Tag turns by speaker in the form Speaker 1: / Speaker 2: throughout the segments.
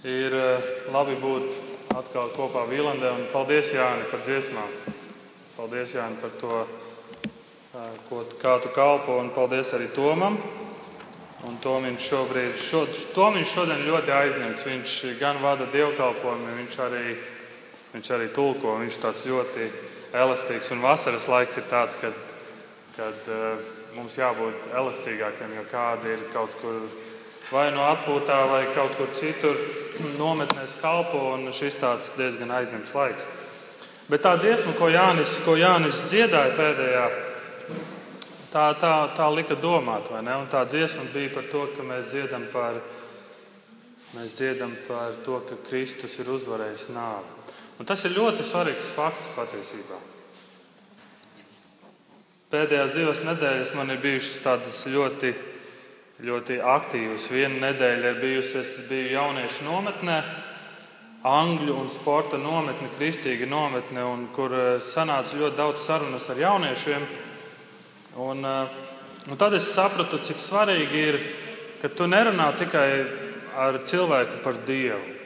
Speaker 1: Ir eh, labi būt atkal kopā Vīlandē. Un paldies, Jāni, par dziesmām. Paldies, Jāni, par to, eh, ko, kā tu kalpo. Un paldies arī Tomam. Un Tomiņš šobrīd, šo, Tomiņš šodien ļoti aizņemts. Viņš gan vada dievkalpojumu, viņš arī, viņš arī tulko. Viņš tāds ļoti elastīgs. Un vasaras laiks ir tāds, kad, kad uh, mums jābūt elastīgākiem, jo kādi ir kaut kur vai no atpūtā, vai kaut kur citur nometnēs kalpo, un šis tāds diezgan aizņemts laiks. Bet tā dziesma, ko Jānis, ko Jānis dziedāja pēdējā, tā, tā, tā lika domāt, vai ne? Un tā dziesma bija par to, ka mēs dziedam par, mēs dziedam par to, ka Kristus ir uzvarējis nāvi. Un tas ir ļoti svarīgs fakts patiesībā. Pēdējās divas nedēļas man ir bijušas tādas ļoti ļoti aktīvs. Vienu nedēļu ir bijusi, es biju jauniešu nometnē, angļu un sporta nometne, kristīga nometne, un kur eh, sanāca ļoti daudz sarunas ar jauniešiem. Un, eh, un tad es sapratu, cik svarīgi ir, ka tu nerunā tikai ar cilvēku par Dievu.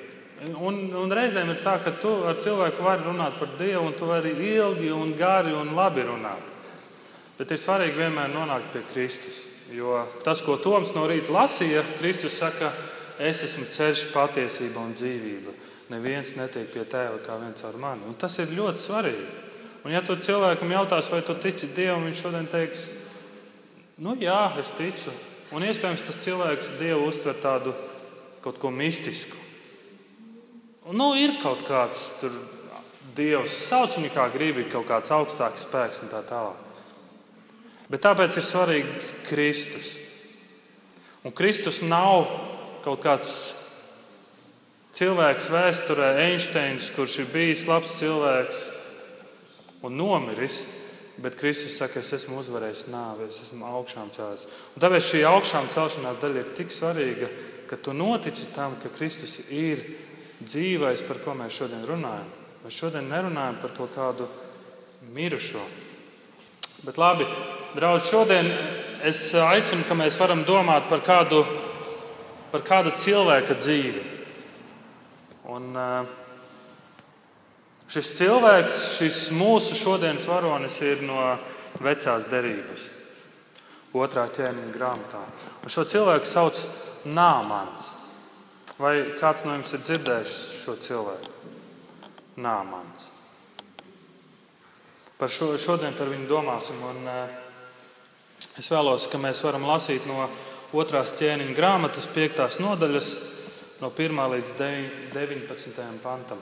Speaker 1: Un, un reizēm ir tā, ka tu ar cilvēku vari runāt par Dievu, un tu vari ilgi, un gari un labi runāt. Bet ir svarīgi vienmēr nonākt pie Kristus. Jo tas, ko Toms no rīta lasīja, Kristus saka, es esmu ceļš, patiesība un dzīvība. Neviens netiek pie tēva kā viens ar mani. Un tas ir ļoti svarīgi. Un, ja tu cilvēkam jautās, vai tu tici Dievam, viņš šodien teiks, nu jā, es ticu. Un iespējams tas cilvēks Dievu uztver tādu kaut ko mistisku. Un, nu, ir kaut kāds tur Dievs, sauc viņu kā gribi, kaut kāds augstāks spēks un tā tālāk. Bet tāpēc ir svarīgs Kristus. Un Kristus nav kaut kāds cilvēks vēsturē, Einsteins, kurš ir bijis labs cilvēks un nomiris. Bet Kristus saka, es esmu uzvarējis nāvi, es esmu augšām cēlies. Un tāpēc šī augšām celšanās daļa ir tik svarīga, ka tu notici tam, ka Kristus ir dzīvais, par ko mēs šodien runājam. Mēs šodien nerunājam par kaut kādu mirušo. Bet labi, Draugi, šodien es aicinu, ka mēs varam domāt par kādu, par kādu cilvēka dzīvi. Un, eh, šis cilvēks, šis mūsu šodienas varonis, ir no vecās derības, otrā ķēniņa grāmatā. Un šo cilvēku sauc Nāmans. Vai kāds no jums ir dzirdējis šo cilvēku? Nāmans. Par šo, šodien par viņu domāsim. Un, uh, Es vēlos, ka mēs varam lasīt no otrās ķēniņa grāmatas, 5. nodaļas, no 1 līdz 19. pantam.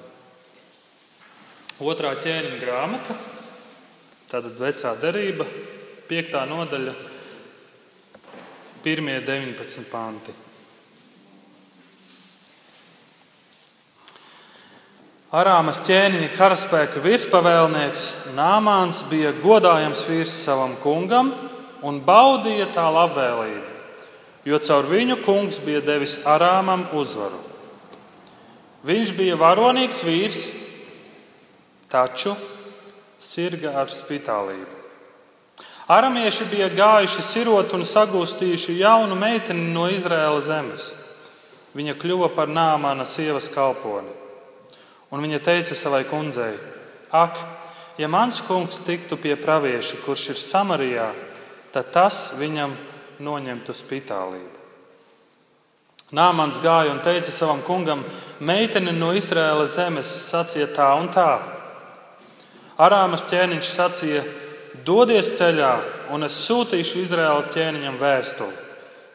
Speaker 1: Otrā ķēniņa grāmata, tātad vecā derība, 5. nodaļa, 1. 19 panti. Arāmas ķēniņa karaspēka virspavēlnieks Nāmāns bija godājams vīrs savam kungam un baudīja tā labvēlību, jo caur viņu kungs bija devis Arāmam uzvaru. Viņš bija varonīgs vīrs, taču sirga ar spitālību. Aramieši bija gājuši sirot un sagūstījuši jaunu meiteni no Izraēlas zemes. Viņa kļuva par nāmāna sievas kalponi. Un viņa teica savai kundzei: Ak, ja mans kungs tiktu pie pravieša, kurš ir Samarijā, tad tas viņam noņemtu spitālību. Nāmans gāja un teica savam kungam, meitene no Izraēlas zemes sacīja tā un tā. Arāmas ķēniņš sacīja, dodies ceļā, un es sūtīšu Izraēla ķēniņam vēstuli.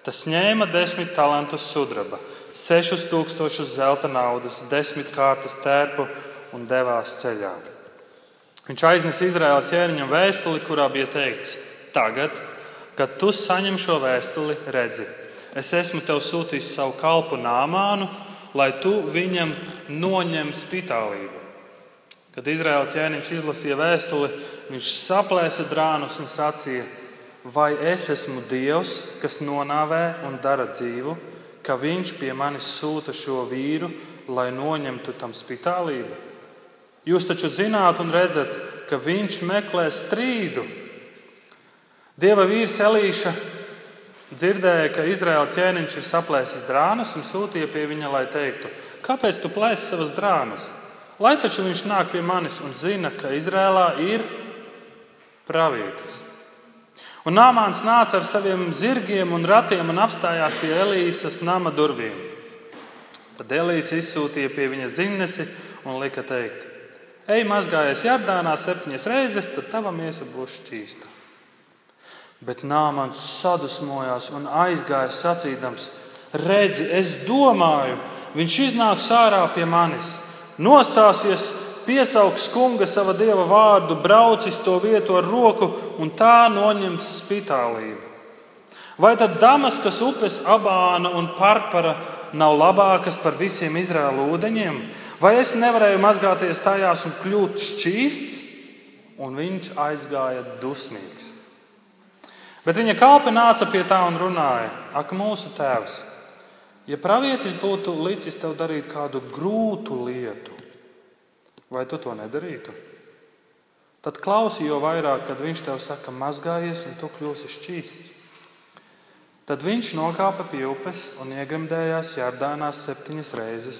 Speaker 1: Tas ņēma desmit talantus sudraba, sešus tūkstošus zelta naudas, desmit kārtas tērpu un devās ceļā. Viņš aiznesa Izraēla ķēniņam vēstuli, kurā bija teikts: Tagad, kad tu saņem šo vēstuli, redzi, es esmu tev sūtījis savu kalpu nāmānu, lai tu viņam noņem spitālību. Kad Izraēla ķēniņš izlasīja vēstuli, viņš saplēsa drānus un sacīja: Vai es esmu Dievs, kas nonāvē un dara dzīvu, ka viņš pie manis sūta šo vīru, lai noņemtu tam spitālību? Jūs taču zināt un redzat, ka viņš meklē strīdu Dieva vīrs Elīša dzirdēja, ka Izraēla ķēniņš ir saplēsis drānas un sūtīja pie viņa, lai teiktu, kāpēc tu plēsi savas drānas? Lai taču viņš nāk pie manis un zina, ka Izrēlā ir pravietis. Un Nāmāns nāca ar saviem zirgiem un ratiem un apstājās pie Elīzes nama durvīm. Tad Elīze izsūtīja pie viņa zinnesi un lika teikt: Ej, mazgājies Jardānā septiņas reizes, tad tava miesa būs šķīsta. Bet Nāmans sadusmojās un aizgāja sacīdams: Redzi, es domāju, viņš iznāks ārā pie manis, nostāsies piesaugs kunga sava dieva vārdu, braucis to vietu ar roku un tā noņems spitālību. Vai tad Damaskas upes abāna un parpara nav labākas par visiem Izraēlu ūdeņiem? Vai es nevarēju mazgāties tajās un kļūt šķīsts? Un viņš aizgāja dusmīgs. Bet viņa kalpi nāca pie tā un runāja: Ak, mūsu tēvs, ja pravietis būtu licis tev darīt kādu grūtu lietu, vai tu to nedarītu? Tad klausi jo vairāk, kad viņš tev saka, mazgājies, un tu kļūsi šķīsts. Tad viņš nokāpa pie upes un iegremdējās Jardānās septiņas reizes,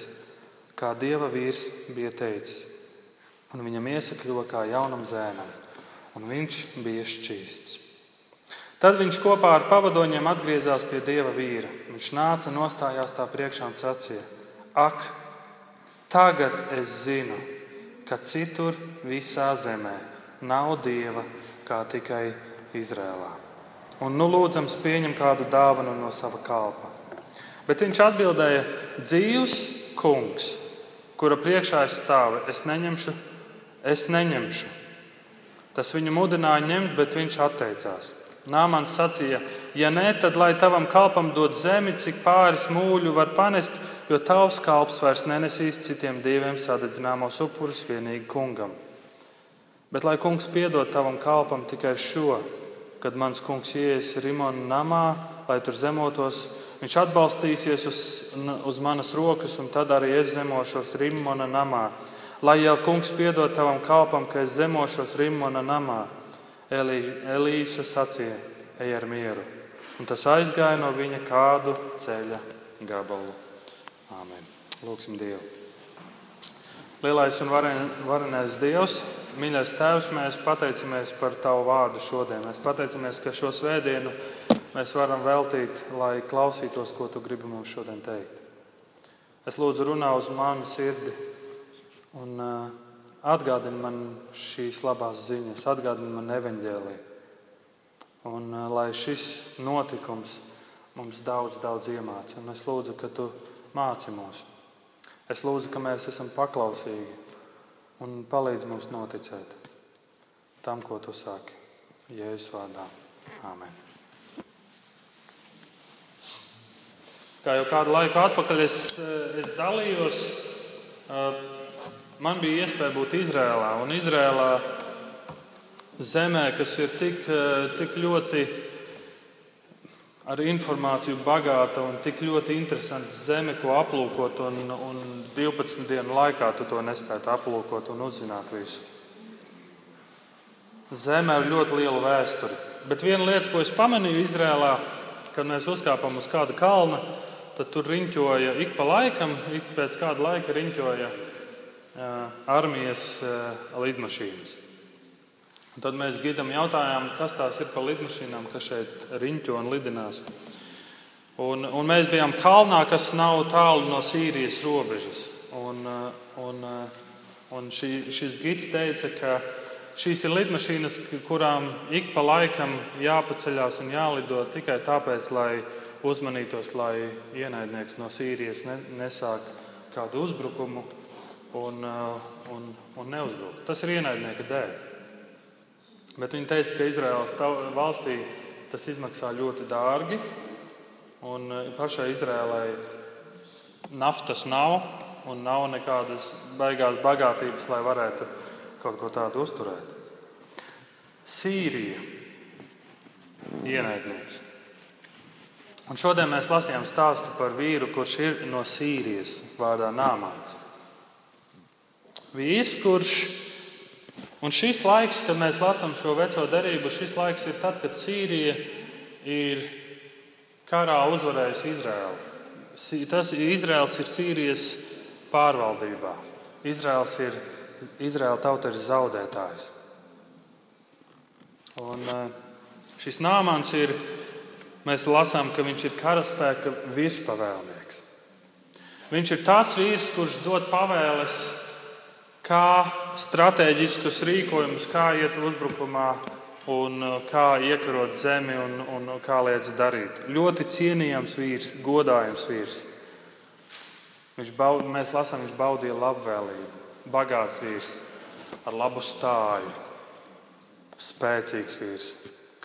Speaker 1: kā dieva vīrs bija teicis. Un viņa miesa kļuva kā jaunam zēnam, un viņš bija šķīsts. Tad viņš kopā ar pavadoņiem atgriezās pie dieva vīra. Viņš nāca, nostājās tā priekšā un sacīja: Ak, tagad es zinu, ka citur visā zemē nav dieva kā tikai Izrēlā. Un nu lūdzams, pieņem kādu dāvanu no sava kalpa. Bet viņš atbildēja: Dzīvs kungs, kura priekšā es stāvu, es neņemšu, es neņemšu. Tas viņu mudināja ņemt, bet viņš atteicās. Nāmans sacīja: Ja nē, tad lai tavam kalpam dod zemi, cik pāris mūļu var panest, jo tavs kalps vairs nenesīs citiem dieviem sadedzināmos upurus vienīgi kungam. Bet lai kungs piedod tavam kalpam tikai šo, kad mans kungs ies Rimona namā, lai tur zemotos, viņš atbalstīsies uz, uz manas rokas, un tad arī es zemošos Rimona namā. Lai jau kungs piedod tavam kalpam, ka es zemošos Rimona namā, Elī, Elīša sacīja, ej ar mieru. Un tas aizgāja no viņa kādu ceļa gabalu. Āmen. Lūksim Dievu. Lielais un varenais Dievs, mīļais Tēvs, mēs pateicamies par Tavu vārdu šodien. Mēs pateicamies, ka šo svētdienu mēs varam veltīt, lai klausītos, ko Tu gribi mums šodien teikt. Es lūdzu, runā uz manu sirdi un uh, atgādini man šīs labās ziņas, atgādini man evaņģēliju. Un uh, lai šis notikums mums daudz, daudz iemācīja. Es lūdzu, ka Tu māci mūs. Es lūdzu, ka mēs esam paklausīgi un palīdz mums noticēt tam, ko tu saki. Jēzus vārdā. Āmen. Kā jau kādu laiku atpakaļ es, es dalījos, man bija iespēja būt Izrēlā. Un Izrēlā zemē, kas ir tik, tik ļoti ar informāciju bagāta un tik ļoti interesanta zeme, ko aplūkot. Un, un 12 dienu laikā tu to nespēji aplūkot un uzzināt visu. Zeme ar ļoti lielu vēsturi. Bet viena lieta, ko es pamanīju Izrēlā, kad mēs uzkāpām uz kāda kalna, tad tur riņķoja ik pa laikam, ik pēc kāda laika riņķoja uh, armijas uh, lidmašīnas. Un tad mēs gidam jautājām, kas tās ir par lidmašīnām, kas šeit riņķo un lidinās. Un, un mēs bijām kalnā, kas nav tālu no Sīrijas robežas. Un, un, un šī, šis gids teica, ka šīs ir lidmašīnas, kurām ik pa laikam jāpaceļās un jālido tikai tāpēc, lai uzmanītos, lai ienaidnieks no Sīrijas nesāk kādu uzbrukumu un, un, un neuzbruk. Tas ir ienaidnieka dēļ. Bet viņi teica, ka Izraēlas valstī tas izmaksā ļoti dārgi. Un e, pašai Izraēlai naftas nav un nav nekādas baigās bagātības, lai varētu kaut ko tādu uzturēt. Sīrija ienaidnieks. Un šodien mēs lasījām stāstu par vīru, kurš ir no Sīrijas, vārdā Nāmāns. Vīrs, kurš Un šis laiks, kad mēs lasām šo veco derību, šis laiks ir tad, kad Sīrija ir karā uzvarējis Izraēlu. Tas Izraels ir Sīrijas pārvaldībā. Izraels ir, Izraēla tauta ir zaudētājs. Un eh, šis nāmans ir, mēs lasām, ka viņš ir karaspēka virspavēlnieks. Viņš ir tas vīrs, kurš dod pavēles, kā strateģiskus rīkojumus, kā iet uzbrukumā un uh, kā iekarot zemi un, un kā lietas darīt. Ļoti cienījams vīrs, godājams vīrs. Viņš baud, mēs lasām, viņš baudīja labvēlību, bagāts vīrs, ar labu stāju, spēcīgs vīrs,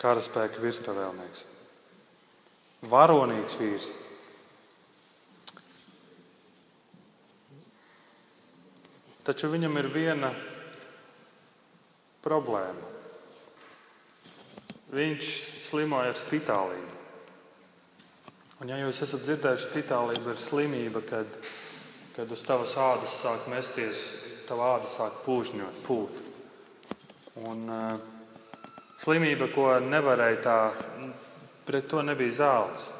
Speaker 1: karaspēka virspavēlnieks, varonīgs vīrs. Taču viņam ir viena problēma. Viņš slimoja ar spitālību. Un, ja jūs esat dzirdējuši, spitālība ir slimība, kad, kad uz tavas ādas sāk mesties, tava āda sāk pūžņot, pūt. Un, uh, slimība, ko nevarēja tā, pret to nebija zāles.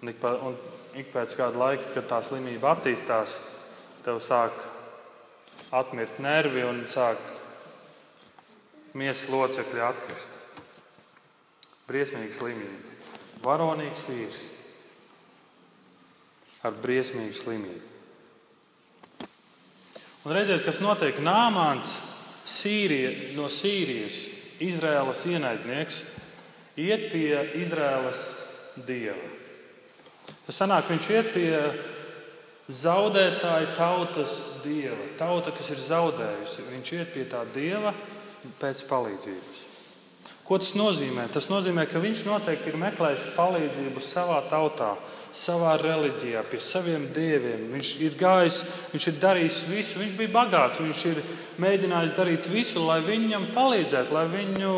Speaker 1: Un ik, pa, un ik pēc kāda laika, kad tā slimība attīstās, tev sāk atmirt nervi un sāk miesas locekļi atkrist. Briesmīga slimība. Varonīgs vīrs ar briesmīgu slimību. Un redziet, kas notiek Nāmāns Sīrija, no Sīrijas, Izraēlas ienaidnieks, iet pie Izraēlas dieva. Tas sanāk, viņš iet pie zaudētāja tautas dieva, tauta, kas ir zaudējusi. Viņš iet pie tā dieva pēc palīdzības. Ko tas nozīmē? Tas nozīmē, ka viņš noteikti ir meklējis palīdzību savā tautā, savā reliģijā, pie saviem dieviem. Viņš ir gājis, viņš ir darījis visu, viņš bija bagāts, viņš ir mēģinājis darīt visu, lai viņam palīdzētu, lai viņu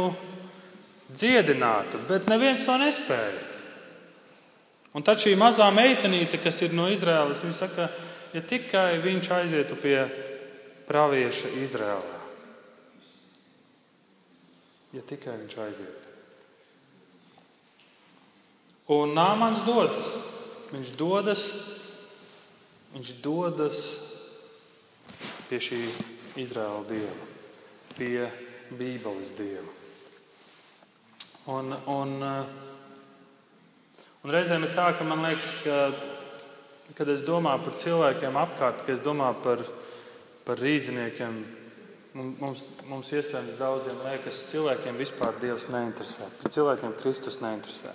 Speaker 1: dziedinātu, bet neviens to nespēja. Un tad šī mazā meitenīte, kas ir no Izraēlas, viņa saka, ja tikai viņš aizietu pie pravieša Izraēlā ja tikai viņš aiziet. Un Nāmans dodas. Viņš dodas, viņš dodas pie šī Izraēla dieva, pie Bībeles dieva. Un, un, un reizēm ir tā, ka man liekas, ka, kad es domāju par cilvēkiem apkārt, kad es domāju par, par rīzniekiem, Mums, mums iespējams daudziem liekas, ka cilvēkiem vispār Dievs neinteresē. Ka cilvēkiem Kristus neinteresē.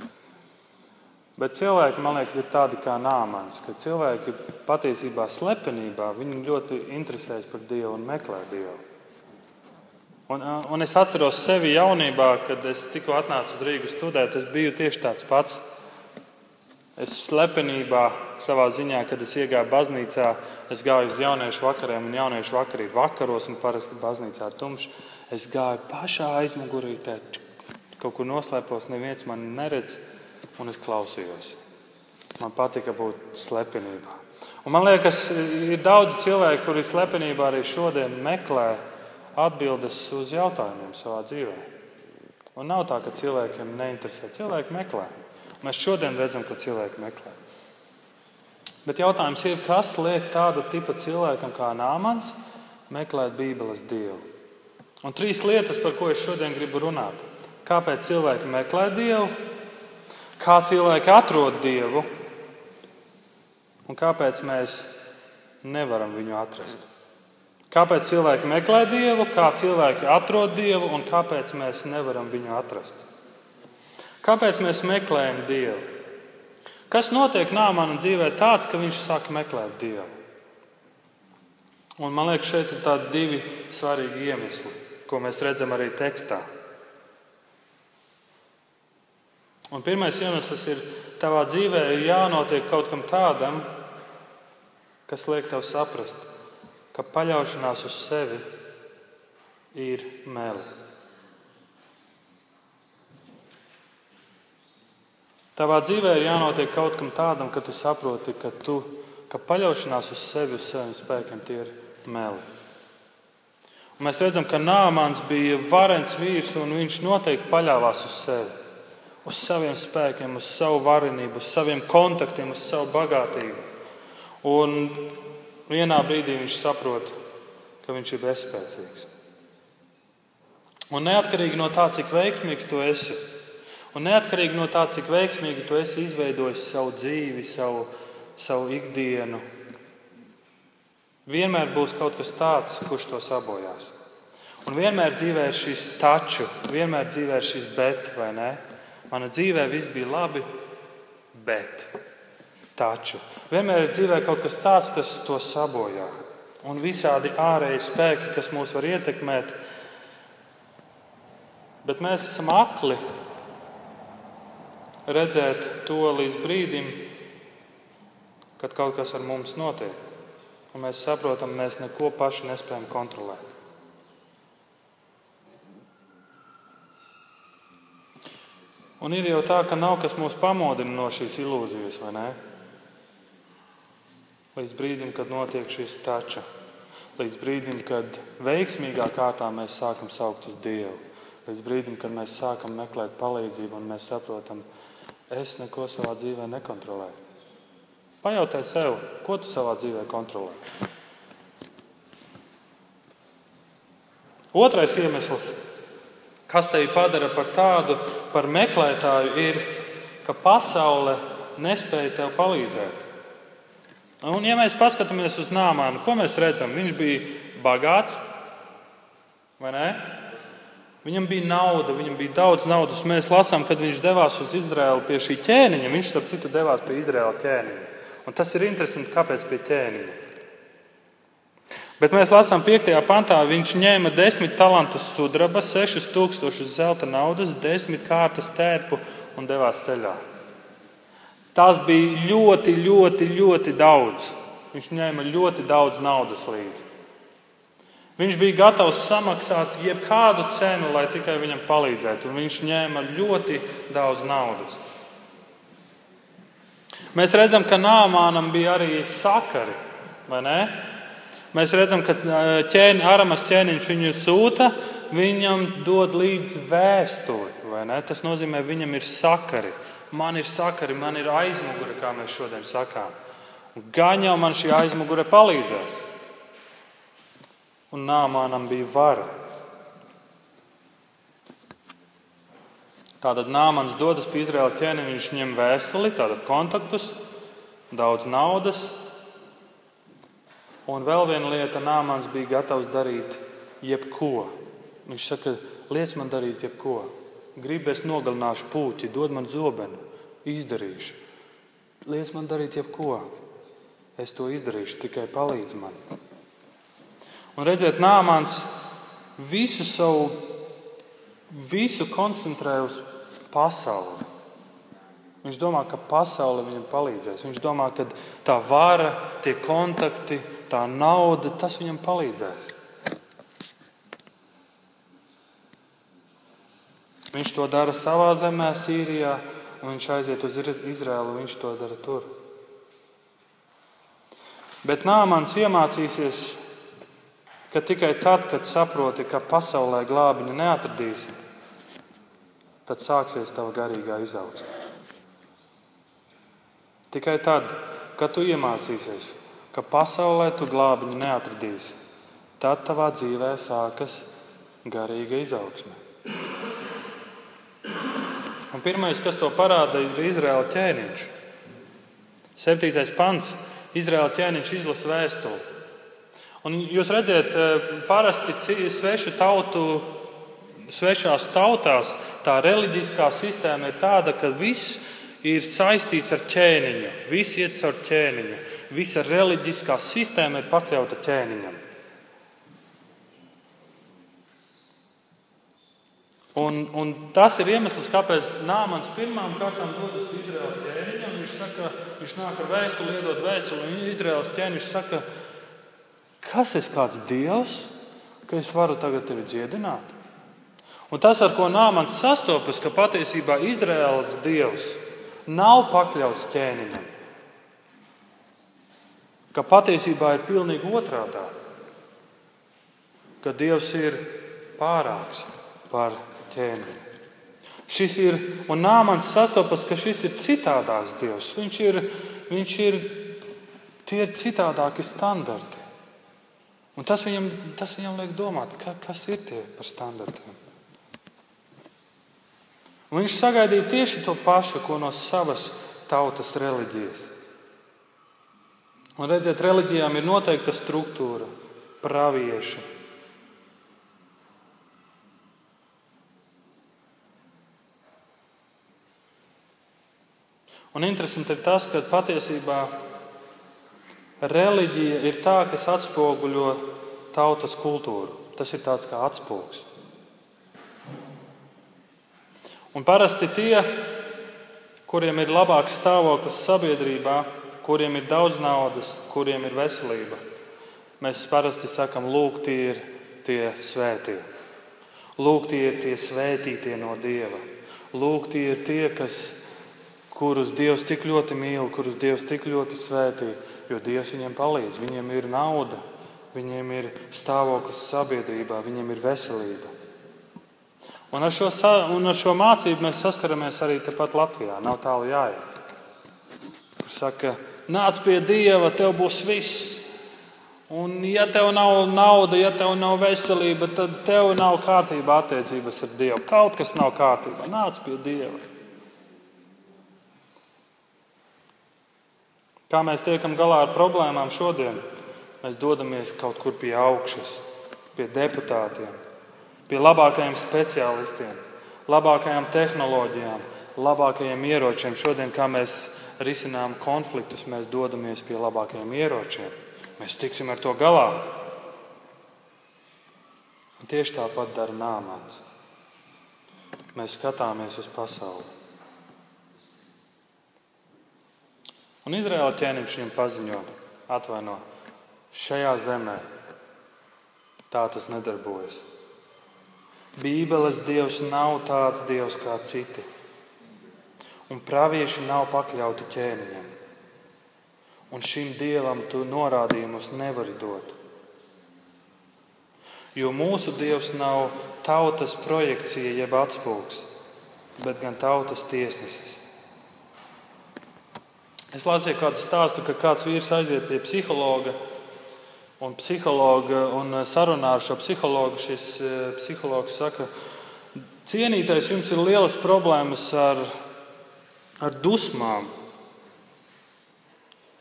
Speaker 1: Bet cilvēki, man liekas, ir tādi kā nāmans, ka cilvēki patiesībā slepenībā ļoti interesējas par Dievu un meklē Dievu. Un, un es atceros sevi jaunībā, kad es tikko atnācu uz Rīgas studēt, es biju tieši tāds pats. Es slepenībā savā ziņā, kad es iegāju baznīcā, es gāju uz jauniešu vakariem, un jauniešu vakarī vakaros, un parasti baznīcā ir tumšs. Es gāju pašā aizmugurītē, kaut kur noslēpos, neviens mani neredz, un es klausījos. Man patika būt slepenībā. Un man liekas, ir daudz cilvēku, kuri slepenībā arī šodien meklē atbildes uz jautājumiem savā dzīvē. Un nav tā, ka cilvēkiem neinteresē. Cilvēki meklē. Mēs šodien redzam, ka cilvēki meklē. Bet jautājums ir, kas liek tāda tipa cilvēkam kā Nāmans meklēt Bībeles dievu? Un trīs lietas, par ko es šodien gribu runāt. Kāpēc cilvēki meklē dievu, kā cilvēki atrod dievu un kāpēc mēs nevaram viņu atrast. Kāpēc cilvēki meklē dievu, kā cilvēki atrod dievu un kāpēc mēs nevaram viņu atrast. Kāpēc mēs meklējam Dievu? Kas notiek Nāmana dzīvē tāds, ka viņš sāk meklēt Dievu? Un man liekas, šeit ir tādi divi svarīgi iemesli, ko mēs redzam arī tekstā. Un pirmais iemesls ir, ka tavā dzīvē ir jānotiek kaut kam tādam, kas liek tev saprast, ka paļaušanās uz sevi ir meli. Tavā dzīvē ir jānotiek kaut kam tādam, ka tu saproti, ka, tu, ka paļaušanās uz sevi, uz saviem spēkiem, tie ir meli. Un mēs redzam, ka Nāmans bija varens vīrs, un viņš noteikti paļāvās uz sevi. uz saviem spēkiem, uz savu varenību, uz saviem kontaktiem, uz savu bagātību. Un vienā brīdī viņš saprot, ka viņš ir bezspēcīgs. Un neatkarīgi no tā, cik veiksmīgs tu esi, un neatkarīgi no tā, cik veiksmīgi tu esi izveidojis savu dzīvi, savu, savu ikdienu, vienmēr būs kaut kas tāds, kurš to sabojās. Un vienmēr dzīvē ir šis taču, vienmēr dzīvē ir šis bet, vai ne? Mana dzīvē viss bija labi, bet taču. Vienmēr ir dzīvē kaut kas tāds, kas to sabojā. Un visādi ārēji spēki, kas mūs var ietekmēt, bet mēs esam akli redzēt to līdz brīdim, kad kaut kas ar mums notiek. Un mēs saprotam, mēs neko paši nespējam kontrolēt. Un ir jau tā, ka nav kas mūs pamodina no šīs ilūzijas, vai ne? Līdz brīdim, kad notiek šis tača, līdz brīdim, kad veiksmīgā kārtā mēs sākam saukt uz Dievu, līdz brīdim, kad mēs sākam meklēt palīdzību un mēs saprotam, es neko savā dzīvē nekontrolēju. Pajautā sev, ko tu savā dzīvē kontrolē. Otrais iemesls, kas tevi padara par tādu, par meklētāju, ir, ka pasaule nespēja tev palīdzēt. Un, ja mēs paskatāmies uz Nāmānu, ko mēs redzam? Viņš bija bagāts, vai ne? Viņam bija nauda, viņam bija daudz naudas. Mēs lasām, kad viņš devās uz Izraēlu pie šī ķēniņa. Viņš, starp citu, devās pie Izraēla ķēniņa. Un tas ir interesanti, kāpēc pie ķēniņa. Bet mēs lasām 5. pantā, viņš ņēma 10 talantus sudraba, 6000 zelta naudas, 10 kārtas tērpu un devās ceļā. Tas bija ļoti, ļoti, ļoti daudz. Viņš ņēma ļoti daudz naudas līdzi. Viņš bija gatavs samaksāt jebkādu cenu, lai tikai viņam palīdzētu, un viņš ņēma ļoti daudz naudas. Mēs redzam, ka Nāmānam bija arī sakari, vai ne? Mēs redzam, ka ķēni, Aramas ķēniņš viņu sūta, viņam dod līdzi vēstuli. Tas nozīmē, viņam ir sakari. Man ir sakari, man ir aizmugure, kā mēs šodien sakām. Gan jau man šī aizmugure palīdzēs. Un Nāmānam bija vara. Tātad Nāmans dodas pie Izraēla ķēniņa, viņš ņem vēstuli, tātad kontaktus, daudz naudas, Un vēl viena lieta, Nāmans bija gatavs darīt jebko. Viņš saka, liec man darīt jebko. Gribu es nogalināšu puķi, dod man zobenu, izdarīšu. Liec man darīt jebko. Es to izdarīšu, tikai palīdz man. Un redziet, Nāmans visu savu, visu koncentrē uz pasauli. Viņš domā, ka pasaule viņam palīdzēs. Viņš domā, ka tā vara, tie kontakti, tā nauda, tas viņam palīdzēs. Viņš to dara savā zemē, Sīrijā, un viņš aiziet uz Izraēlu, viņš to dara tur. Bet Nāmans iemācīsies, ka tikai tad, kad saproti, ka pasaulē glābiņu neatradīsi, tad sāksies tava garīgā izaugsme. Tikai tad, kad tu iemācīsies, ka pasaulē tu glābiņu neatradīsi. Tad tavā dzīvē sākas garīga izaugsme. Un pirmais, kas to parāda, ir Izraēla ķēniņš. Septītais pants. Izraēla ķēniņš izlasa vēstuli. Un jūs redzat, eh, parasti svešu tautu, svešās tautās tā reliģiskā sistēma ir tāda, ka viss ir saistīts ar ķēniņu. Viss iet caur ķēniņu visa reliģiskā sistēma ir pakļauta ķēniņam. Un, un tas ir iemesls, kāpēc Nāmans pirmām kārtām dodas Izraēlas ķēniņam. Viņš, saka, viņš nāk ar vēstuli, iedod vēstuli, un Izraēlas ķēniņš saka, kas es kāds dievs, ka es varu tagad tevi dziedināt? Un tas, ar ko Nāmans sastopas, ka patiesībā Izraēlas dievs nav pakļauts ķēniņam ka patiesībā ir pilnīgi otrādi. Ka Dievs ir pārāks par ķēniņu. Šis ir, un Nāmans sastopas, ka šis ir citādāks Dievs. Viņš ir, viņš ir tie ir citādāki standarti. Un tas viņam, tas viņam liek domāt, ka, kas ir tie par standartiem. Un viņš sagaidīja tieši to pašu, ko no savas tautas reliģijas. Un redziet, reliģijām ir noteikta struktūra, pravieši. Un interesanti ir tas, ka patiesībā reliģija ir tā, kas atspoguļo tautas kultūru. Tas ir tāds kā atspūgs. Un parasti tie, kuriem ir labāks stāvoklis sabiedrībā, kuriem ir daudz naudas, kuriem ir veselība. Mēs parasti sakām, lūk, tie ir tie svētie. Lūk, tie ir tie svētītie no Dieva. Lūk, tie ir tie, kas, kurus Dievs tik ļoti mīl, kurus Dievs tik ļoti svētī, jo Dievs viņiem palīdz. Viņiem ir nauda, viņiem ir stāvoklis sabiedrībā, viņiem ir veselība. Un ar šo, un ar šo mācību mēs saskaramies arī tepat Latvijā. Nav tālu jāiet. Kur saka, nāc pie Dieva, tev būs viss. Un, ja tev nav nauda, ja tev nav veselība, tad tev nav kārtībā attiecības ar Dievu. Kaut kas nav kārtībā. Nāc pie Dieva. Kā mēs tiekam galā ar problēmām šodien? Mēs dodamies kaut kur pie augšas, pie deputātiem, pie labākajiem speciālistiem, labākajām tehnoloģijām, labākajiem ieročiem. Šodien, kā mēs risinām konfliktus, mēs dodamies pie labākajiem ieročiem. Mēs tiksim ar to galā. Un tieši tāpat dara Nāmans. Mēs skatāmies uz pasauli. Un Izraēla ķēniņš viņam paziņo, atvaino, šajā zemē tā tas nedarbojas. Bībeles dievs nav tāds dievs kā citi un pravieši nav pakļauti ķēniņam. Un šim dievam tu norādījumus nevari dot. Jo mūsu dievs nav tautas projekcija jeb atspūgs, bet gan tautas tiesnesis. Es lasīju kādu stāstu, ka kāds vīrs aiziet pie psihologa un, psihologa, un sarunā ar šo psihologu. Šis eh, psihologs saka, cienītais, jums ir lielas problēmas ar ar dusmām.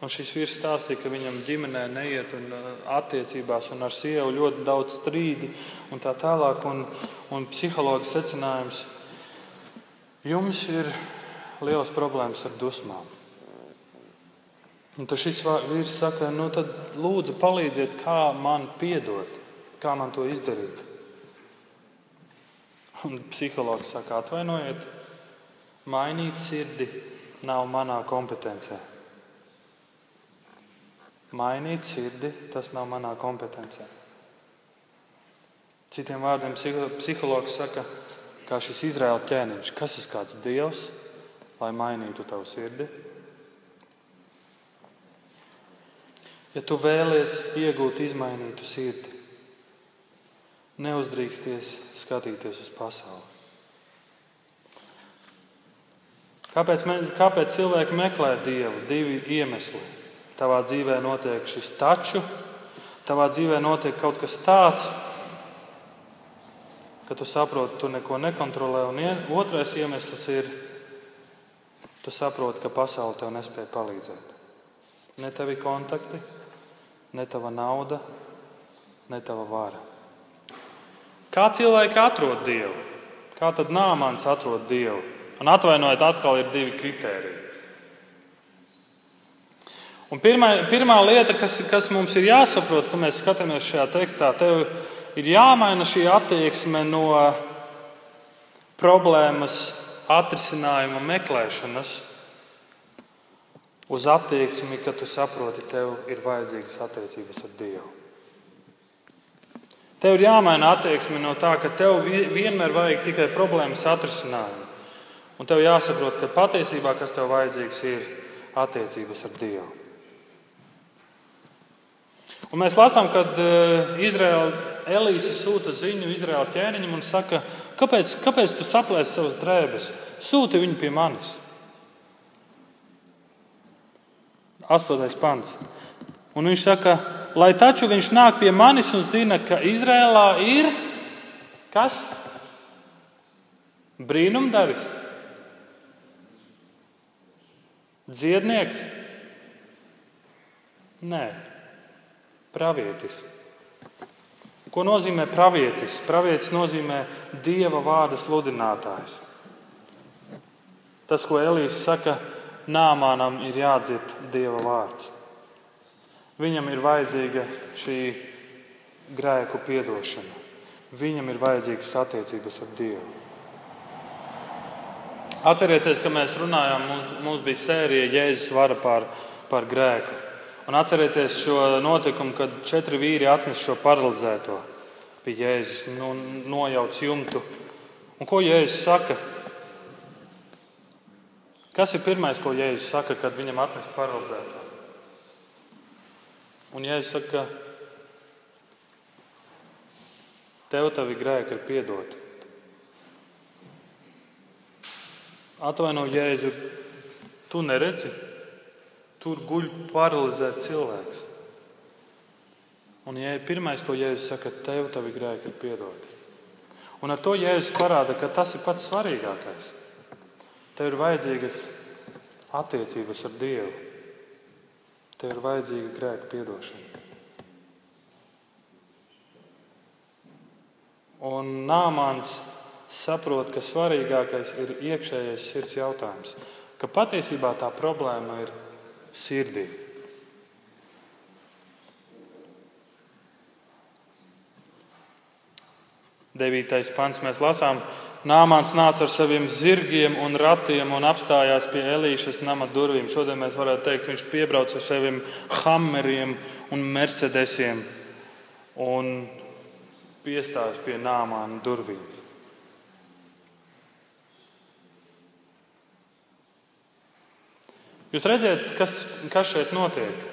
Speaker 1: Un šis vīrs stāstīja, ka viņam ģimenē neiet un uh, attiecībās un ar sievu ļoti daudz strīdi un tā tālāk. Un, un psihologs secinājums, jums ir liels problēmas ar dusmām. Un tad šis vīrs saka, nu tad lūdzu palīdziet, kā man piedot, kā man to izdarīt. Un psihologs saka, atvainojiet, Mainīt sirdi nav manā kompetencē. Mainīt sirdi tas nav manā kompetencē. Citiem vārdiem, psihologs saka, kā šis Izraēla ķēniņš, kas ir kāds dievs, lai mainītu tavu sirdi. Ja tu vēlies iegūt izmainītu sirdi, neuzdrīksties skatīties uz pasauli. Kāpēc, mēs, kāpēc cilvēki meklē Dievu? Divi iemesli. Tavā dzīvē notiek šis taču, tavā dzīvē notiek kaut kas tāds, ka tu saproti, tu neko nekontrolē. Un otrais iemesls ir, tu saproti, ka pasaule tev nespēja palīdzēt. Ne tavi kontakti, ne tava nauda, ne tava vara. Kā cilvēki atrod Dievu? Kā tad Nāmans atrod Dievu? Un atvainojiet, atkal ir divi kriteriji. Un pirmā, pirmā lieta, kas, kas mums ir jāsaprot, kad mēs skatāmies šajā tekstā, tev ir jāmaina šī attieksme no problēmas atrisinājuma meklēšanas uz attieksmi, ka tu saproti, tev ir vajadzīgas attiecības ar Dievu. Tev ir jāmaina attieksme no tā, ka tev vienmēr vajag tikai problēmas atrisinājumu. Un tev jāsaprot, ka patiesībā kas tev vajadzīgs ir attiecības ar Dievu. Un mēs lasām, kad eh, Izraēla Elīze sūta ziņu Izraēla ķēniņam un saka, Kāpēc, kāpēc tu saplēsi savas drēbes? Sūti viņu pie manis. Astotais pants. Un viņš saka, lai taču viņš nāk pie manis un zina, ka Izrēlā ir kas? Brīnumdaris, dziednieks, nē, pravietis. Ko nozīmē pravietis? Pravietis nozīmē dieva vārda sludinātājs. Tas, ko Elīze saka, Nāmānam ir jādzird dieva vārds. Viņam ir vajadzīga šī grēku piedošana. Viņam ir vajadzīgas attiecības ar Dievu. Atcerieties, ka mēs runājām, mums, mums bija sērija Jēzus vara pār, pār grēku. Un atcerieties šo notikumu, kad četri vīri atnes šo paralizēto pie Jēzus, nu, nojauc jumtu. Un ko Jēzus saka? Kas ir pirmais, ko Jēzus saka, kad viņam atnes paralizēto? Un Jēzus saka, tev tavi grēki ir piedoti. Atvaino Jēzu, tu neredzi, tur guļ paralizēts cilvēks. Un ja pirmais, ko Jēzus saka, tev tavi grēki ir piedoti. Un ar to Jēzus parāda, ka tas ir pats svarīgākais. Tev ir vajadzīgas attiecības ar Dievu. Tev ir vajadzīga grēka piedošana. Un Nāmans saprot, ka svarīgākais ir iekšējais sirds jautājums. Ka patiesībā tā problēma ir sirdī. Devītais pants mēs lasām, ka Nāmāns nāca ar saviem zirgiem un ratiem un apstājās pie Elīšas nama durvīm. Šodien mēs varētu teikt, viņš piebrauca ar saviem hammeriem un mercedesiem un piestājas pie Nāmāna durvīm. Jūs redzat, kas, kas šeit notiek?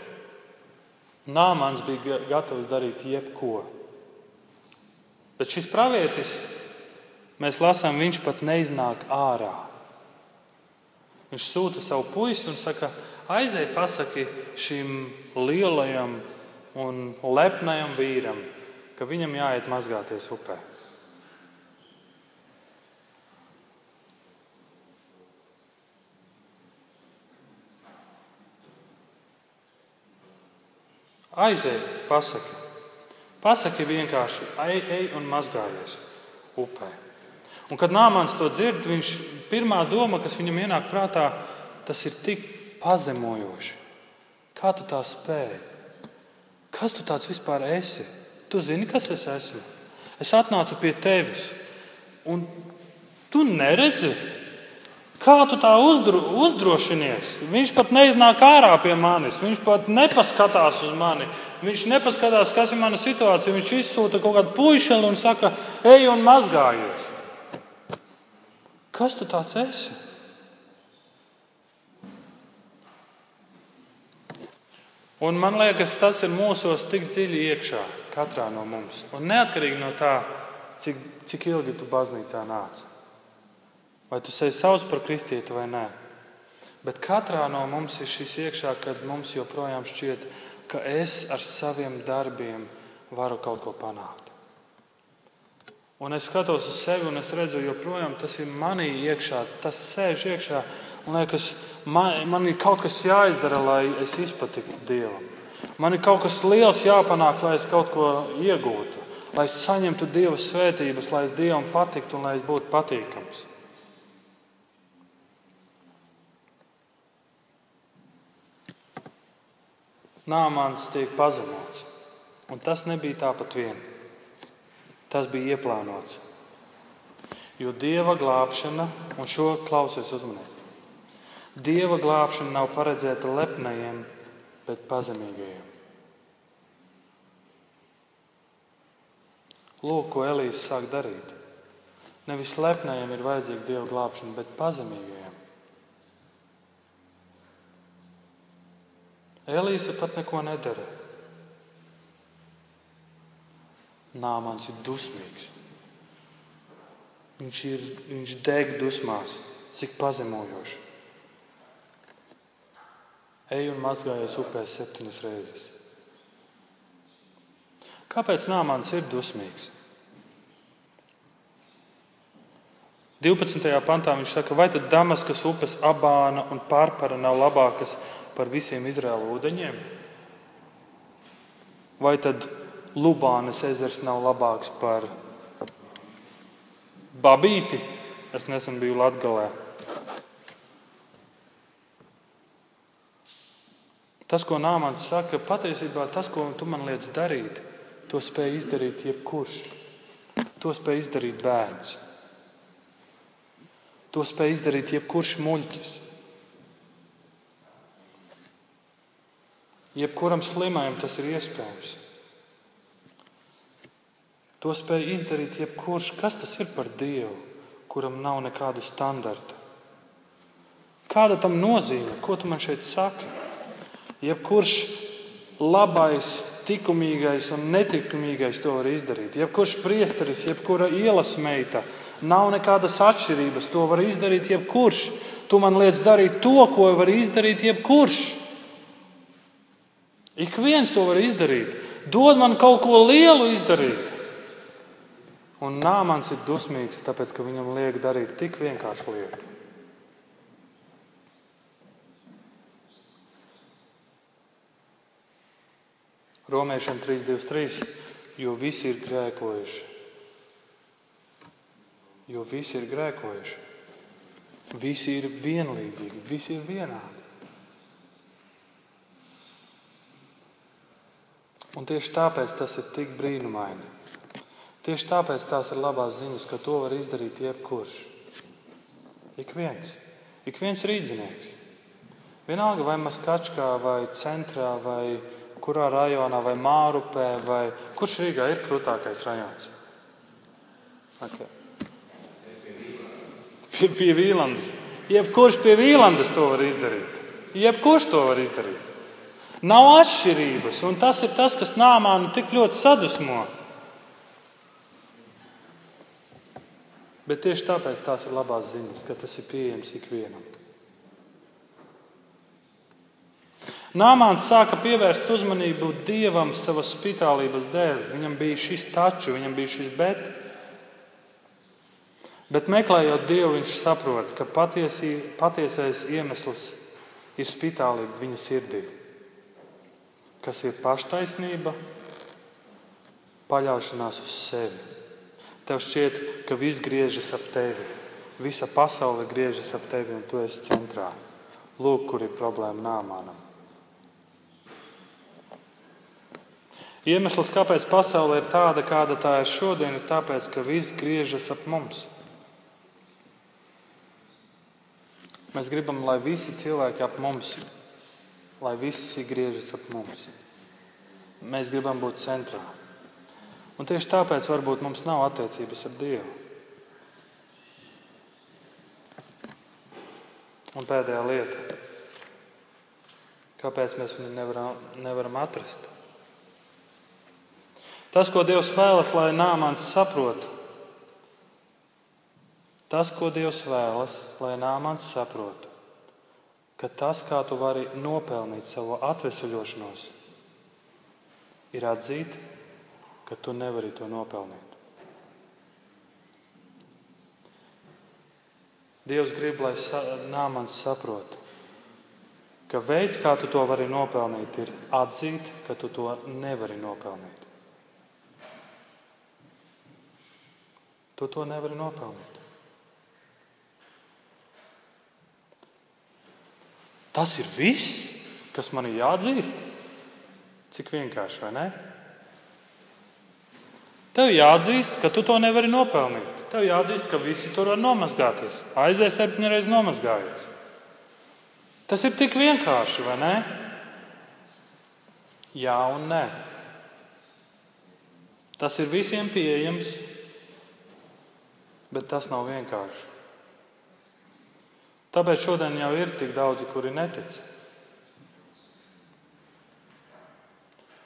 Speaker 1: Nāmāns bija gatavs darīt jebko. Bet šis pravietis mēs lasām, viņš pat neiznāk ārā. Viņš sūta savu puisi un saka, aizej, pasaki šim lielajam un lepnajam vīram, ka viņam jāiet mazgāties upē. Aizej, pasaki. Pasaki vienkārši, ej, ej un mazgājies upē. Un, kad Nāmans to dzird, viņš pirmā doma, kas viņam ienāk prātā, tas ir tik pazemojoši. Kā tu tā spēji? Kas tu tāds vispār esi? Tu zini, kas es esmu. Es atnācu pie tevis, un tu neredzi, kā tu tā uzdro, uzdrošinies. Viņš pat neiznāk ārā pie manis, viņš pat nepaskatās uz mani. Viņš nepaskatās, kas ir mana situācija. Viņš izsūta kaut kādu puišeli un saka, ej un mazgājies. Kas tu tāds esi? Un man liekas, tas ir mūsos tik dziļi iekšā, katrā no mums. Un neatkarīgi no tā, cik, cik ilgi tu baznīcā nāc. Vai tu sevi sauc par kristieti vai nē. Bet katrā no mums ir šis iekšā, kad mums joprojām šķiet, ka es ar saviem darbiem varu kaut ko panākt. Un es skatos uz sevi un es redzu, joprojām tas ir manī iekšā, tas sēž iekšā. Man liekas, man, man ir kaut kas jāizdara, lai es izpatiktu Dievam. Man ir kaut kas liels jāpanāk, lai es kaut ko iegūtu, lai es saņemtu Dieva svētības, lai es Dievam patiktu un lai es būtu patīkams. Nāmāns tiek pazemots, un tas nebija tāpat vien. Tas bija ieplānots. Jo dieva glābšana, un šo klausies uzmanīgi, dieva glābšana nav paredzēta lepnajiem, bet pazemīgajiem. Lūk, ko Elīze sāk darīt. Nevis lepnajiem ir vajadzīga dieva glābšana, bet pazemīgajiem. Elīze pat neko nedara. Nāmans ir dusmīgs. Viņš, ir, viņš deg dusmās, cik pazemojoši. Ej un mazgājies upēs septiņas reizes. Kāpēc Nāmans ir dusmīgs? 12. pantā viņš saka, vai tad Damaskas upes abāna un pārpara nav labākas par visiem Izraēla ūdeņiem? Vai tad Lubānas ezers nav labāks par Babīti? Es nesen biju Latvijā. Tas, ko Nāmans saka, patiesībā tas, ko tu man liec darīt, to spēj izdarīt jebkurš. To spēj izdarīt bērns. To spēj izdarīt jebkurš muļķis. Jebkuram slimajam tas ir iespējams. To spēj izdarīt jebkurš. Kas tas ir par Dievu, kuram nav nekādu standartu? Kāda tam nozīme? Ko tu man šeit saki? Jebkurš labais, likumīgais un netikumīgais to var izdarīt. Jebkurš priesteris, jebkura ielas meita, Nav nekādas atšķirības. To var izdarīt jebkurš. Tu man liec darīt to, ko var izdarīt jebkurš. Ik viens to var izdarīt. Dod man kaut ko lielu izdarīt. Un nāmans ir dusmīgs, tāpēc ka viņam liek darīt tik vienkāršu lietu. Romiešiem 3,23. Jo visi ir grēkojuši jo visi ir grēkojuši. Visi ir vienlīdzīgi, visi ir vienādi. Un tieši tāpēc tas ir tik brīnumaini. Tieši tāpēc tās ir labās ziņas, ka to var izdarīt jebkurš. Ik viens, ik viens rīznieks. Vienalga vai Maskačkā, vai centrā, vai kurā rajonā, vai Mārupē, vai kurš Rīgā ir krūtākais rajons. Okay pie, pie Vīlandes. Jebkurš pie Vīlandes to var izdarīt. Jebkurš to var izdarīt. Nav atšķirības, un tas ir tas, kas nāmānu tik ļoti sadusmo. Bet tieši tāpēc tās ir labās ziņas, ka tas ir pieejams ikvienam. Nāmāns sāka pievērst uzmanību dievam savas spitālības dēļ. Viņam bija šis taču, viņam bija šis bet. Bet meklējot Dievu, viņš saprot, ka patiesī, patiesais iemesls ir spitālība viņa sirdī. Kas ir paštaisnība, paļaušanās uz sevi. Tev šķiet, ka viss griežas ap tevi, visa pasaule griežas ap tevi un tu esi centrā. Lūk, kur ir problēma nāmānam. Iemesls, kāpēc pasaule ir tāda, kāda tā ir šodien, ir tāpēc, ka viss griežas ap mums. Mēs gribam, lai visi cilvēki ap mums, lai visi griežas ap mums. Mēs gribam būt centrā. Un tieši tāpēc varbūt mums nav attiecības ar Dievu. Un pēdējā lieta, kāpēc mēs viņu nevaram, nevaram atrast? Tas, ko Dievs vēlas, lai Nāmans saprotu, Tas, ko Dievs vēlas, lai Nāmans saprotu, ka tas, kā tu vari nopelnīt savu atvesaļošanos, ir atzīt, ka tu nevari to nopelnīt. Dievs grib, lai Nāmans saprotu, ka veids, kā tu to vari nopelnīt, ir atzīt, ka tu to nevari nopelnīt. Tu to nevari nopelnīt. Tas ir viss, kas man ir jāatzīst. Cik vienkārši, vai ne? Tev jāatzīst, ka tu to nevari nopelnīt. Tev jāatzīst, ka visi tur var nomazgāties. Aizēj septiņas reizes nomazgājies. Tas ir tik vienkārši, vai ne? Jā un nē. Tas ir visiem pieejams, bet tas nav vienkārši. Tāpēc šodien jau ir tik daudzi, kuri netic.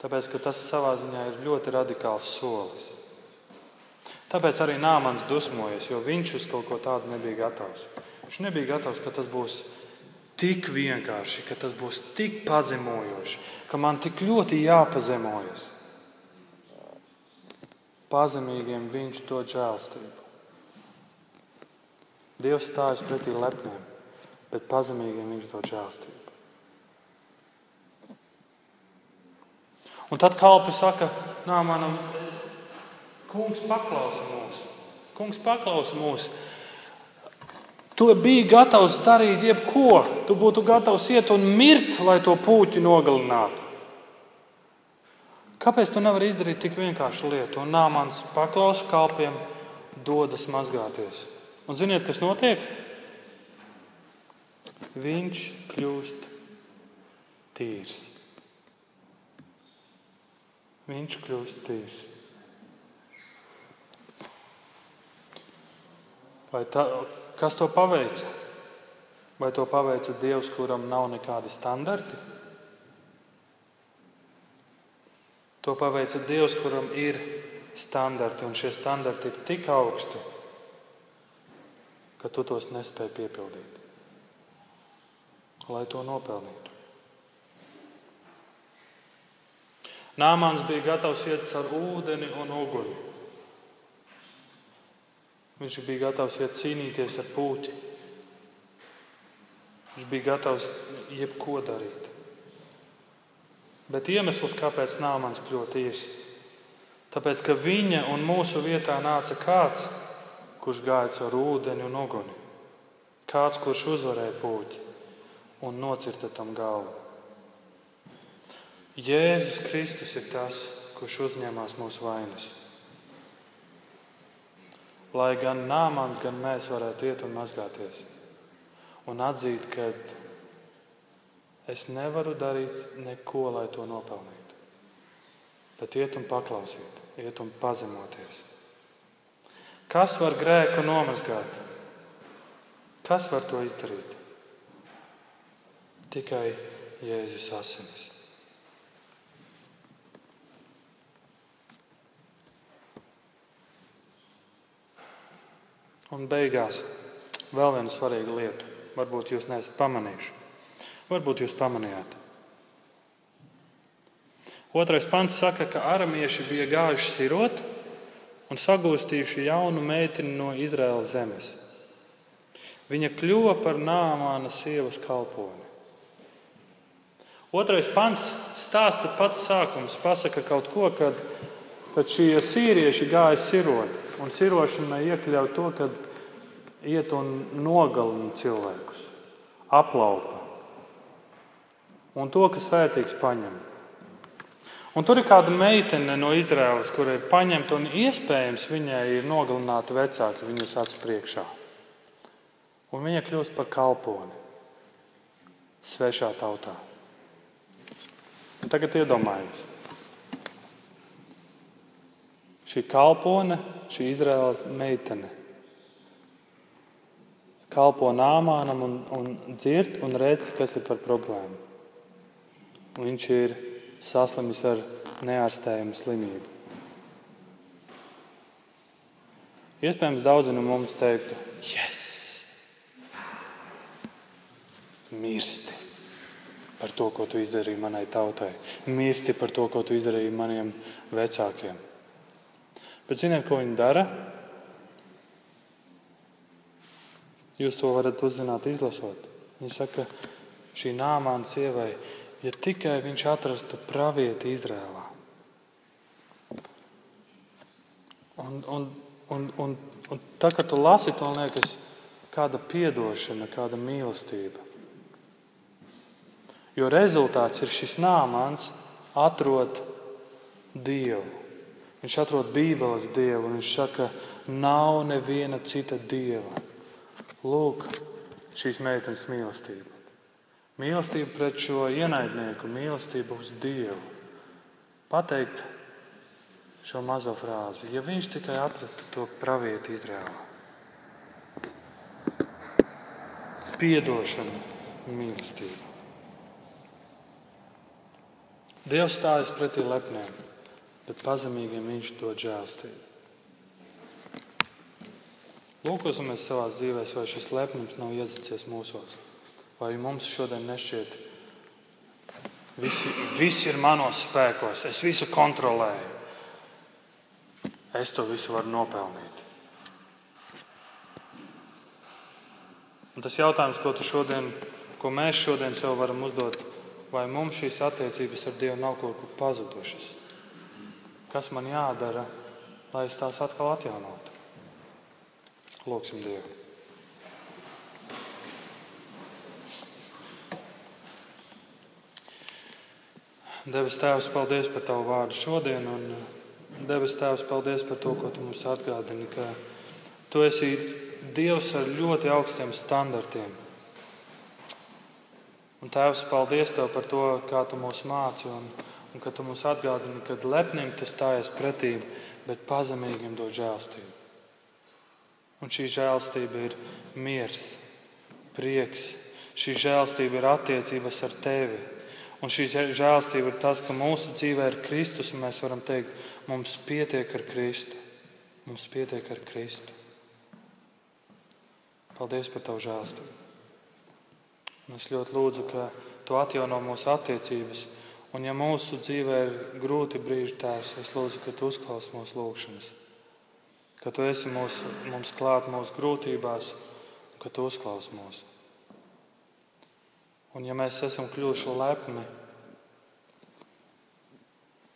Speaker 1: Tāpēc, tas savā ziņā ir ļoti radikāls solis. Tāpēc arī Nāmans dusmojas, jo viņš uz kaut ko tādu nebija gatavs. Viņš nebija gatavs, ka tas būs tik vienkārši, ka tas būs tik pazemojoši, ka man tik ļoti jāpazemojas. Pazemīgiem viņš dod žēlstību. Dievs stājas pretī lepniem, bet pazemīgiem viņš dod žēlstību. Un tad kalpi saka, nā, manam kungs paklausa mūs. Kungs paklausa mūs. Tu biji gatavs darīt jebko. Tu būtu gatavs iet un mirt, lai to puķi nogalinātu. Kāpēc tu nevari izdarīt tik vienkāršu lietu? Un nāmans paklausa kalpiem, dodas mazgāties. Un ziniet, kas notiek? Viņš kļūst tīrs. Viņš kļūst tīrs. Vai tā, kas to paveica? Vai to paveica Dievs, kuram nav nekādi standarti? To paveica Dievs, kuram ir standarti, un šie standarti ir tik augsti, ka tu tos nespēji piepildīt, lai to nopelnītu. Nāmāns bija gatavs iet caur ūdeni un uguni. Viņš bija gatavs iet cīnīties ar pūti. Viņš bija gatavs jebko darīt. Bet iemesls, kāpēc Nāmans kļuva tīrs, tāpēc, ka viņa un mūsu vietā nāca kāds, kurš gāja caur ūdeni un uguni. Kāds, kurš uzvarēja pūķi un nocirta tam galvu. Jēzus Kristus ir tas, kurš uzņēmās mūsu vainas. Lai gan Nāmans, gan mēs varētu iet un mazgāties un atzīt, ka es nevaru darīt neko, lai to nopelnītu. Bet iet un paklausīt, iet un pazemoties. Kas var grēku nomazgāt? Kas var to izdarīt? Tikai Jēzus asinis. Un beigās vēl viena svarīga lieta. Varbūt jūs neesat pamanījuši. Varbūt jūs pamanījāt. Otrais pants saka, ka aramieši bija gājuši sirot un sagūstījuši jaunu meiteni no Izraēlas zemes. Viņa kļuva par nāmāna sievas kalponi. Otrais pants stāsta pats sākums, pasaka kaut ko, kad, kad šie sīrieši gāja sirot. Un sirošanai iekļauj to, ka iet un nogalina cilvēkus, aplaupa. Un to, kas vērtīgs, paņem. Un tur ir kāda meitene no Izraēlas, kur ir paņemta un iespējams viņai ir nogalināti vecāki viņas acu priekšā. Un viņa kļūst par kalponi svešā tautā. Un tagad iedomājieties, šī kalpone, šī Izraēlas meitene kalpo nāmānam un, un dzird un redz, kas ir par problēmu. Un viņš ir saslimis ar neārstējumu slimību. Iespējams, daudzi no mums teiktu, yes! Mirsti par to, ko tu izdarīji manai tautai. Mirsti par to, ko tu izdarīji maniem vecākiem. Bet ziniet, ko viņi dara? Jūs to varat uzzināt, izlasot. Viņa saka, šī nāmāna sievai, ja tikai viņš atrastu pravieti Izrēlā. Un, un, un, un, un tā, kad tu lasi, to liekas kāda piedošana, kāda mīlestība. Jo rezultāts ir šis nāmāns atrod Dievu. Viņš atrod Bībeles Dievu un viņš saka, nav neviena cita Dieva. Lūk, šīs meitenes mīlestība. Mīlestība pret šo ienaidnieku, mīlestība uz Dievu. Pateikt šo mazo frāzi, ja viņš tikai atrastu to pravieti Izrēlā. Piedošana un mīlestība. Dievs stājas pretī lepniem, bet pazemīgiem viņš dod žēlstību. Lūkosimies savā dzīvē, vai šis lepnums nav iedzicies mūsos. Vai mums šodien nešķiet, visi, visi ir manos spēkos, es visu kontrolēju. Es to visu varu nopelnīt. Un tas jautājums, ko, šodien, ko mēs šodien sev varam uzdot, vai mums šīs attiecības ar Dievu nav kaut kur pazudušas? Kas man jādara, lai es tās atkal atjaunotu? Lūksim Dievu. Debes Tēvs, paldies par Tavu vārdu šodien. Un uh, debes Tēvs, paldies par to, ko Tu mums atgādini, ka Tu esi Dievs ar ļoti augstiem standartiem. Un Tēvs, paldies Tev par to, kā Tu mūs māci un, un ka Tu mums atgādini, ka lepniem Tu stājies pretī, bet pazemīgiem dod žēlstību. Un šī žēlstība ir miers, prieks. Šī žēlstība ir attiecības ar tevi. Un šī žēlstība ir tas, ka mūsu dzīvē ir Kristus, un mēs varam teikt, mums pietiek ar Kristu. Mums pietiek ar Kristu. Paldies par tavu žēlstību. Un es ļoti lūdzu, ka tu atjauno mūsu attiecības. Un ja mūsu dzīvē ir grūti brīži, tēvs, es lūdzu, ka tu uzklausi mūsu lūgšanas ka tu esi mūsu, mums klāt mūsu grūtībās, ka tu uzklaus mūs. Un ja mēs esam kļuvuši lepni,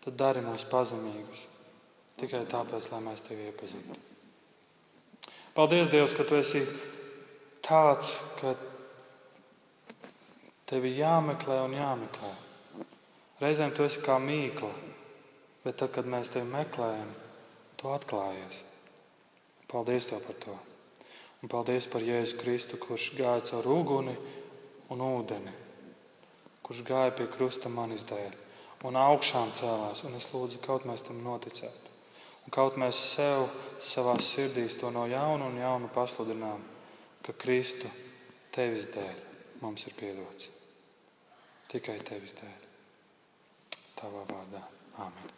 Speaker 1: tad dari mūs pazemīgus tikai tāpēc, lai mēs tevi iepazītu. Paldies, Dievs, ka tu esi tāds, ka tevi jāmeklē un jāmeklē. Reizēm tu esi kā mīkla, bet tad, kad mēs tevi meklējam, tu atklājies. Paldies Tev par to. Un paldies par Jēzu Kristu, kurš gāja caur uguni un ūdeni, kurš gāja pie krusta manis dēļ un augšām cēlās. Un es lūdzu, kaut mēs tam noticētu. Un kaut mēs sev savā sirdīs to no jauna un jauna pasludinām, ka Kristu tevis dēļ mums ir piedots. Tikai tevis dēļ. Tavā vārdā. Āmen.